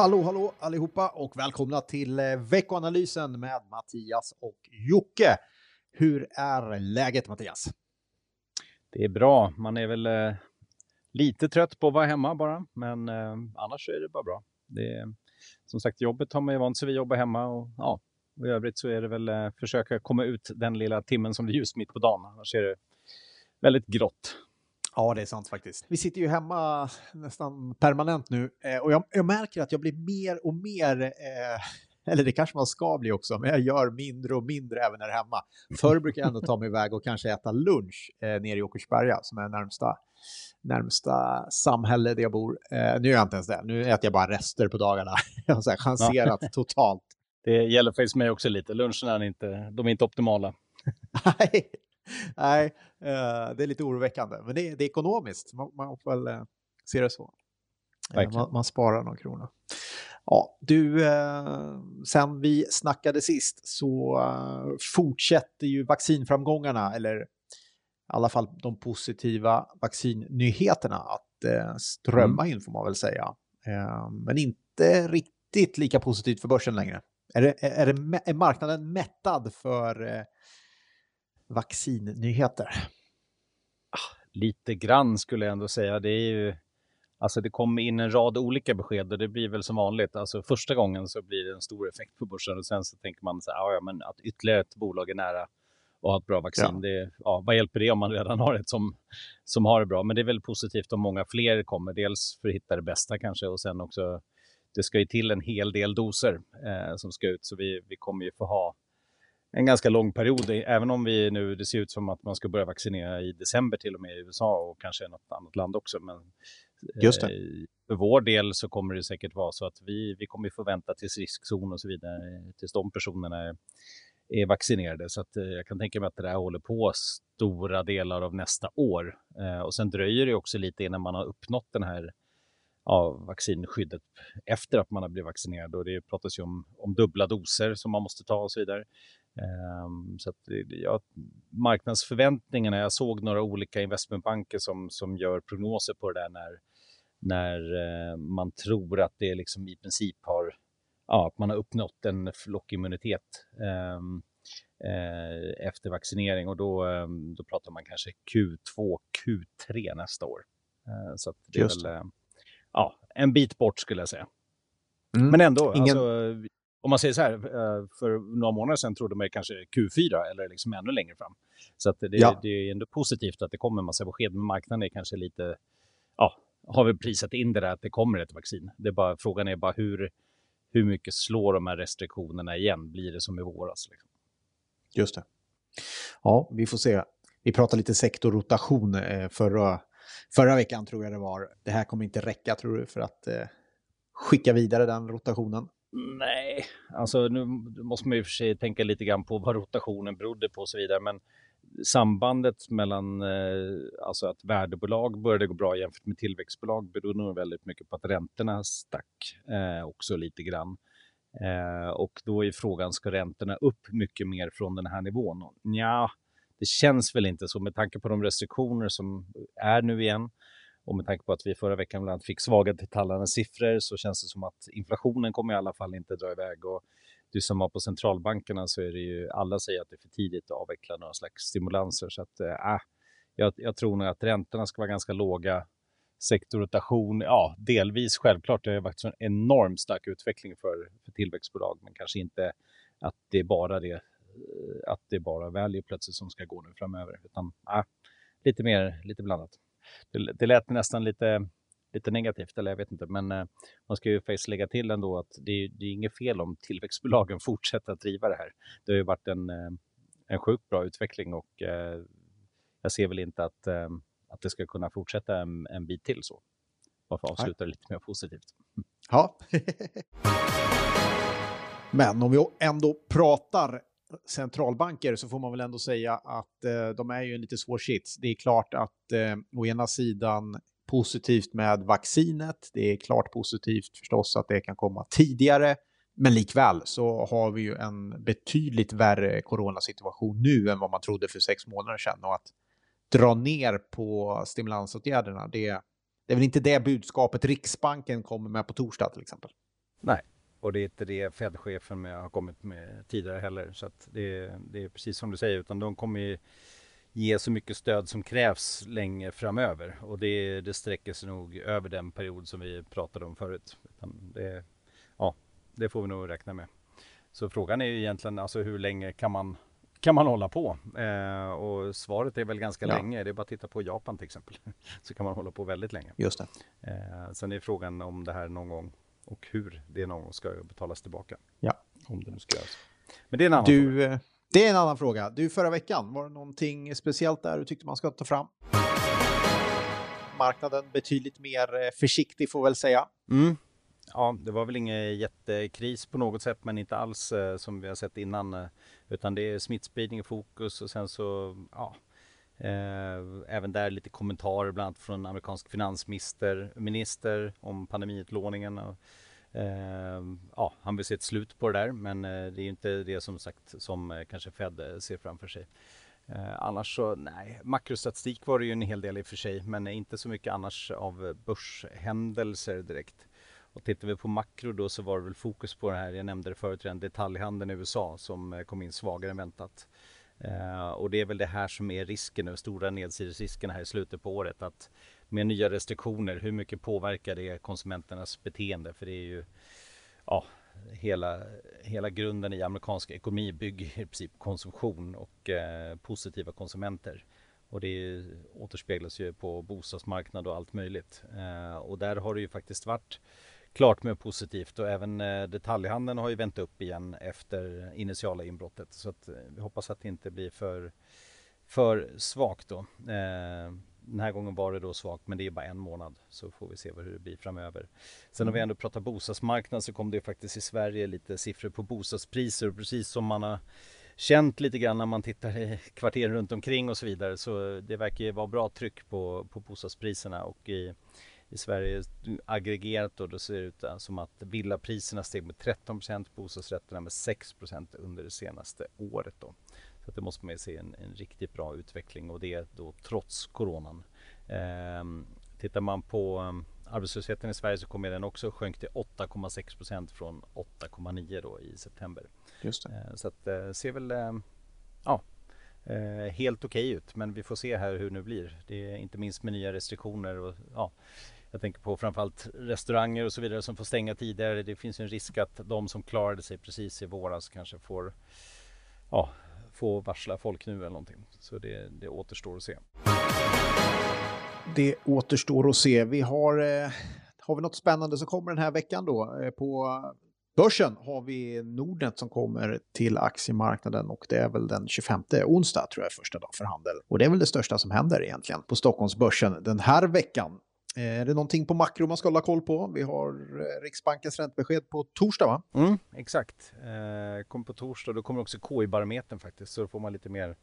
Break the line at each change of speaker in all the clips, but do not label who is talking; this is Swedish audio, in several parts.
Hallå, hallå allihopa och välkomna till eh, veckoanalysen med Mattias och Jocke. Hur är läget Mattias?
Det är bra. Man är väl eh, lite trött på att vara hemma bara, men eh, annars är det bara bra. Det är, som sagt, jobbet har man ju vant sig vid att jobba hemma och ja, och i övrigt så är det väl eh, försöka komma ut den lilla timmen som det är ljust mitt på dagen. Annars är det väldigt grått.
Ja, det är sant faktiskt. Vi sitter ju hemma nästan permanent nu eh, och jag, jag, märker att jag blir mer och mer, eh, eller det kanske man ska bli också, men jag gör mindre och mindre även när jag är hemma. Förr brukar jag ändå ta mig iväg och kanske äta lunch eh, nere i Åkersberga som är närmsta, närmsta samhälle där jag bor. Eh, nu gör jag inte ens det, nu äter jag bara rester på dagarna. jag har chanserat totalt.
Det gäller faktiskt mig också lite, luncherna är inte, de är inte optimala.
Nej, Nej, uh, det är lite oroväckande. Men det, det är ekonomiskt, man, man får väl uh, se det så. Uh, man, man, sparar någon krona. Ja, du, sen vi snackade sist så fortsätter ju vaccinframgångarna, eller i alla fall de positiva vaccinnyheterna, att strömma mm. in får man väl säga. men inte riktigt lika positivt för börsen längre. Är, det, är, det, är marknaden mättad för vaccinnyheter?
Ah, lite grann skulle jag ändå säga. Det är ju, alltså det kommer in en rad olika besked och det blir väl som vanligt. Alltså första gången så blir det en stor effekt på börsen och sen så tänker man så här, ja, men att ytterligare ett bolag är nära och har ett bra vaccin. Ja. Det, ja, vad hjälper det om man redan har ett som, som har det bra? Men det är väl positivt om många fler kommer. Dels för att hitta det bästa kanske och sen också det ska ju till en hel del doser eh, som ska ut så vi, vi kommer ju få ha en ganska lång period, även om vi nu, det ser ut som att man ska börja vaccinera i december till och med i USA och kanske i något annat land också. Men
Just det.
Eh, för vår del så kommer det säkert vara så att vi, vi kommer få vänta tills riskzon och så vidare, tills de personerna är, är vaccinerade. Så att, eh, jag kan tänka mig att det där håller på stora delar av nästa år. Eh, och sen dröjer det också lite innan man har uppnått den här ja, vaccinskyddet efter att man har blivit vaccinerad. Och det pratas ju om, om dubbla doser som man måste ta och så vidare. Um, så ja, marknadsförväntningarna, jag såg några olika investmentbanker som, som gör prognoser på det där när, när uh, man tror att det liksom i princip har, ja, att man har uppnått en flockimmunitet um, uh, efter vaccinering och då, um, då pratar man kanske Q2, Q3 nästa år. Uh, så det är väl ja, en bit bort skulle jag säga. Mm. Men ändå, Ingen... alltså, om man säger så här, eh, för några månader sedan trodde man kanske Q4 eller liksom ännu längre fram. Så det, ja. det är ändå positivt att det kommer en massa besked, men marknaden är kanske lite, ja, har vi prisat in det där att det kommer ett vaccin. Det är bara, frågan är bara hur, hur mycket slår de här restriktionerna igen? Blir det som i våras? Liksom?
Just det. Ja, vi får se. Vi pratade lite sektorrotation eh, förra, förra veckan tror jag det var. Det här kommer inte räcka tror du för att eh, skicka vidare den rotationen?
Nej, alltså nu måste man ju för sig tänka lite grann på vad rotationen berodde på och så vidare. Men sambandet mellan eh, alltså att värdebolag började gå bra jämfört med tillväxtbolag berodde nog väldigt mycket på att räntorna stack eh, också lite grann. Eh, och då är frågan, ska räntorna upp mycket mer från den här nivån? Ja, det känns väl inte så med tanke på de restriktioner som är nu igen och med tanke på att vi förra veckan bland annat fick svaga tallande siffror så känns det som att inflationen kommer i alla fall inte dra iväg. Och du som var på centralbankerna så är det ju, alla säger att det är för tidigt att avveckla några slags stimulanser. Så att, äh, jag, jag tror nog att räntorna ska vara ganska låga. Sektorrotation, ja, delvis självklart. Det har varit en enormt stark utveckling för, för tillväxtbolag, men kanske inte att det är bara det eh, att det är bara value plötsligt som ska gå nu framöver, utan äh, lite mer, lite blandat det, det lät nästan lite, lite negativt, eller jag vet inte, men eh, man ska ju faktiskt lägga till ändå att det, det är inget fel om tillväxtbolagen fortsätter att driva det här. Det har ju varit en, eh, en sjukt bra utveckling och eh, jag ser väl inte att, att det ska kunna fortsätta en, en bit till så. Varför avsluta lite mer positivt?
Ja. Men om vi ändå pratar centralbanker så får man väl ändå säga att eh, de är ju en lite svår sits. Det är klart att eh, å ena sidan positivt med vaccinet. Det är klart positivt förstås att det kan komma tidigare. Men likväl så har vi ju en betydligt värre coronasituation nu än vad man trodde för sex månader sedan. Och att dra ner på stimulansåtgärderna, det, det är väl inte det budskapet Riksbanken kommer med på torsdag till exempel.
Nej, och det är inte det Fed-chefen har kommit med tidigare heller. Så att det, det är precis som du säger, utan de kommer ju ge så mycket stöd som krävs länge framöver. Och det, det sträcker sig nog över den period som vi pratade om förut. Det, ja, det får vi nog räkna med. Så frågan är ju egentligen alltså hur länge kan man kan man hålla på? Eh, och svaret är väl ganska ja. länge. Det är bara att titta på Japan till exempel. Så kan man hålla på väldigt länge.
Just det.
Eh, sen är frågan om det här någon gång och hur det någon gång ska betalas tillbaka.
Ja.
Om det nu ska göras. Men det är en annan
du, fråga. Eh, det är en annan fråga. Du, förra veckan, var det någonting speciellt där du tyckte man ska ta fram? Marknaden betydligt mer eh, försiktig får väl säga.
Mm. Ja, det var väl ingen jättekris på något sätt, men inte alls eh, som vi har sett innan. Eh, utan det är smittspridning i fokus och sen så, ja, Eh, även där lite kommentarer bland annat från amerikansk finansminister minister om pandemiutlåningen. Eh, ja, han vill se ett slut på det där, men eh, det är inte det som sagt som kanske Fed ser framför sig. annars så, nej, makrostatistik var det ju en hel del i och för sig, men inte så mycket annars av börshändelser direkt. Och tittar vi på makro då så var det väl fokus på det här, jag nämnde det förut redan, detaljhandeln i USA som kom in svagare än väntat. Eh, och det är väl det här som är risken nu, stora nedsidesrisken här i slutet på året. Att med nya restriktioner, hur mycket påverkar det konsumenternas beteende? För det är ju, ja, hela, hela grunden i amerikansk ekonomi bygger i princip konsumtion och eh, positiva konsumenter. Och det återspeglas ju på bostadsmarknad och allt möjligt. Eh, och där har det ju faktiskt varit klart mer positivt och även eh, detaljhandeln har ju vänt upp igen efter initiala inbrottet. Så att eh, vi hoppas att det inte blir för, för svagt då. Eh, den här gången var det då svagt men det är bara en månad så får vi se hur det blir framöver. Sen mm. om vi ändå pratar bostadsmarknad så kom det faktiskt i Sverige lite siffror på bostadspriser precis som man har känt lite grann när man tittar i kvarteren runt omkring och så vidare. Så det verkar vara bra tryck på, på bostadspriserna och i i Sverige aggregerat då, då ser det ut som att villapriserna steg med 13% bostadsrätterna med 6% under det senaste året då. Så det måste man ju se en, en, riktigt bra utveckling och det då trots coronan. Ehm, tittar man på um, arbetslösheten i Sverige så kommer den också sjönk till 8,6% från 8,9 då i september.
Just det. Ehm,
så att det eh, ser väl eh, ja, eh, helt okej okay ut men vi får se här hur det nu blir. Det är inte minst med nya restriktioner och ja, jag tänker på framförallt restauranger och så vidare som får stänga tidigare. Det finns en risk att de som klarade sig precis i våras kanske får ja, få varsla folk nu eller någonting. Så det, det återstår att se.
Det återstår att se. Vi har, eh, har vi något spännande som kommer den här veckan då? Eh, på börsen har vi Nordnet som kommer till aktiemarknaden och det är väl den 25 onsdag tror jag första dag för handel. Och det är väl det största som händer egentligen på Stockholmsbörsen den här veckan. Eh, är det någonting på makro man ska hålla koll på? Vi har eh, Riksbankens räntebesked på torsdag va?
Mm, exakt, eh, kommer på torsdag. Då kommer också KI-barometern faktiskt. Så då får man lite mer,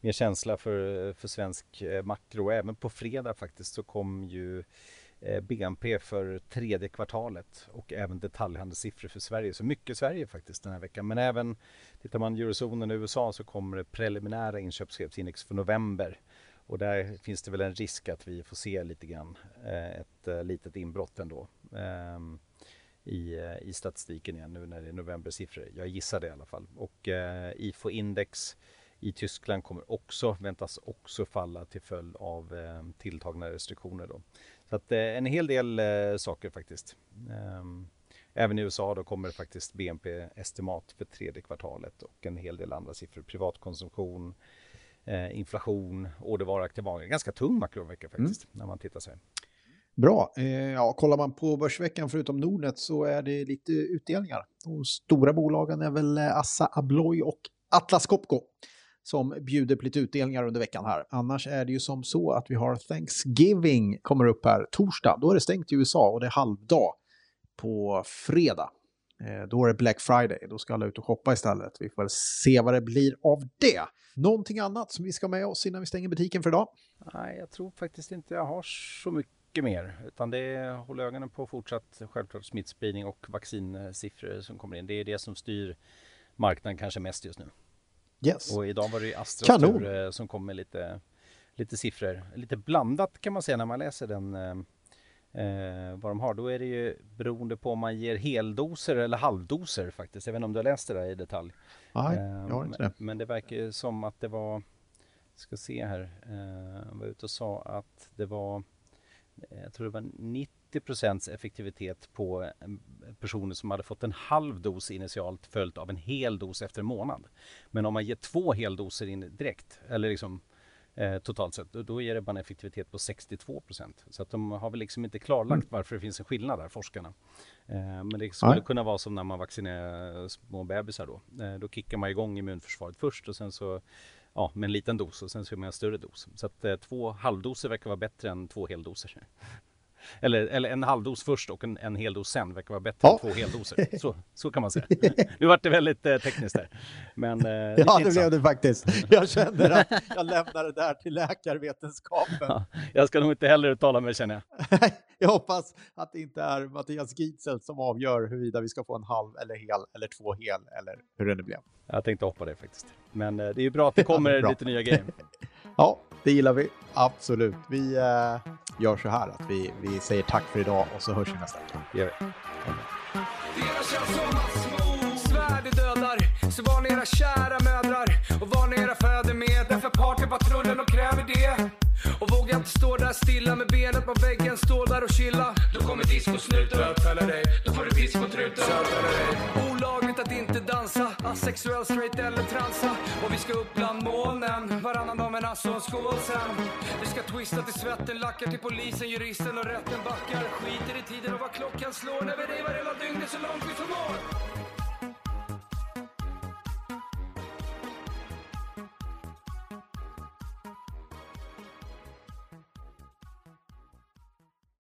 mer känsla för, för svensk eh, makro. Även på fredag faktiskt så kom ju eh, BNP för tredje kvartalet och även detaljhandelssiffror för Sverige. Så mycket Sverige faktiskt den här veckan. Men även tittar man eurozonen i USA så kommer det preliminära inköpschefsindex för november och där finns det väl en risk att vi får se lite grann eh, ett eh, litet inbrott ändå ehm, i, eh, i statistiken igen nu när det är novembersiffror. Jag gissar det i alla fall. Och IFO-index i Tyskland kommer också, väntas också falla till följd av tilltagna restriktioner. Då. Så att en hel del saker faktiskt. Ehm, även i USA då kommer det faktiskt BNP-estimat för tredje kvartalet och en hel del andra siffror. Privatkonsumtion, eh, inflation, ordervaraktig varor. Ganska tung makrovecka faktiskt, mm. när man tittar sig.
Bra. Eh, ja, kollar man på Börsveckan förutom Nordnet så är det lite utdelningar. De stora bolagen är väl eh, Assa Abloy och Atlas Copco som bjuder på lite utdelningar under veckan här. Annars är det ju som så att vi har Thanksgiving kommer upp här torsdag. Då är det stängt i USA och det är halvdag på fredag. Eh, då är det Black Friday, då ska alla ut och shoppa istället. Vi får väl se vad det blir av det. Någonting annat som vi ska med oss innan vi stänger butiken för idag?
Nej, jag tror faktiskt inte jag har så mycket mer. Utan det är håll ögonen på fortsatt självklart smittspridning och vaccinsiffror som kommer in. Det är det som styr marknaden kanske mest just nu.
Yes.
Och idag var det Astra tur, eh, som kom med lite, lite siffror. Lite blandat kan man säga när man läser den eh, vad de har. Då är det ju beroende på om man ger heldoser eller halvdoser faktiskt. Jag vet inte om du har läst det där i detalj.
Nej, jag har inte
det. Men det verkar som att det var, ska se här, eh, var ute och sa att det var, eh, jag tror det var 90 procents effektivitet på personer som hade fått en halv dos initialt följt av en hel dos efter en månad. Men om man ger två heldoser in direkt, eller liksom eh, totalt sett. Då ger det bara en effektivitet på 62 procent. Så att de har väl liksom inte klarlagt mm. varför det finns en skillnad där, forskarna. Eh, men det skulle Nej. kunna vara som när man vaccinerar små bebisar då. Eh, då kickar man igång immunförsvaret först och sen så ja, med en liten dos och sen så gör man en större dos. Så att eh, två halvdoser verkar vara bättre än två heldoser. Eller, eller en halvdos först och en, en heldos sen verkar vara bättre ja. än två heldoser. Så, så kan man säga. Nu vart det väldigt eh, tekniskt där. Men, eh,
ja, det blev det faktiskt. Jag känner att jag lämnar det där till läkarvetenskapen. Ja,
jag ska nog inte heller uttala mig känner jag.
jag hoppas att det inte är Mattias Gidsel som avgör huruvida vi ska få en halv eller hel eller två hel eller hur det nu blev.
Jag tänkte hoppa det faktiskt. Men eh, det är ju bra att det kommer ja, lite nya grejer.
ja, det gillar vi. Absolut. Vi eh, gör så här att vi, vi säger tack för idag och så hörs vi nästa vecka.
Det gör
vi. Svärd dödar, så var ni era kära mödrar och var ni era fäder med. Därför partypatrullen och kräver det. Och våga inte stå där stilla med benet på väggen, stå där och chilla. Då kommer discosnuten bötfälla dig, då får du piss på truten. Inte Sexuell, straight eller transa. Och vi ska upp bland molnen, varannan dag men alltså och skål sen. Vi ska twista till svetten, lackar till polisen, juristen och rätten backar. Skiter i tiden och vad klockan slår när vi revar hela dygnet så långt vi förmår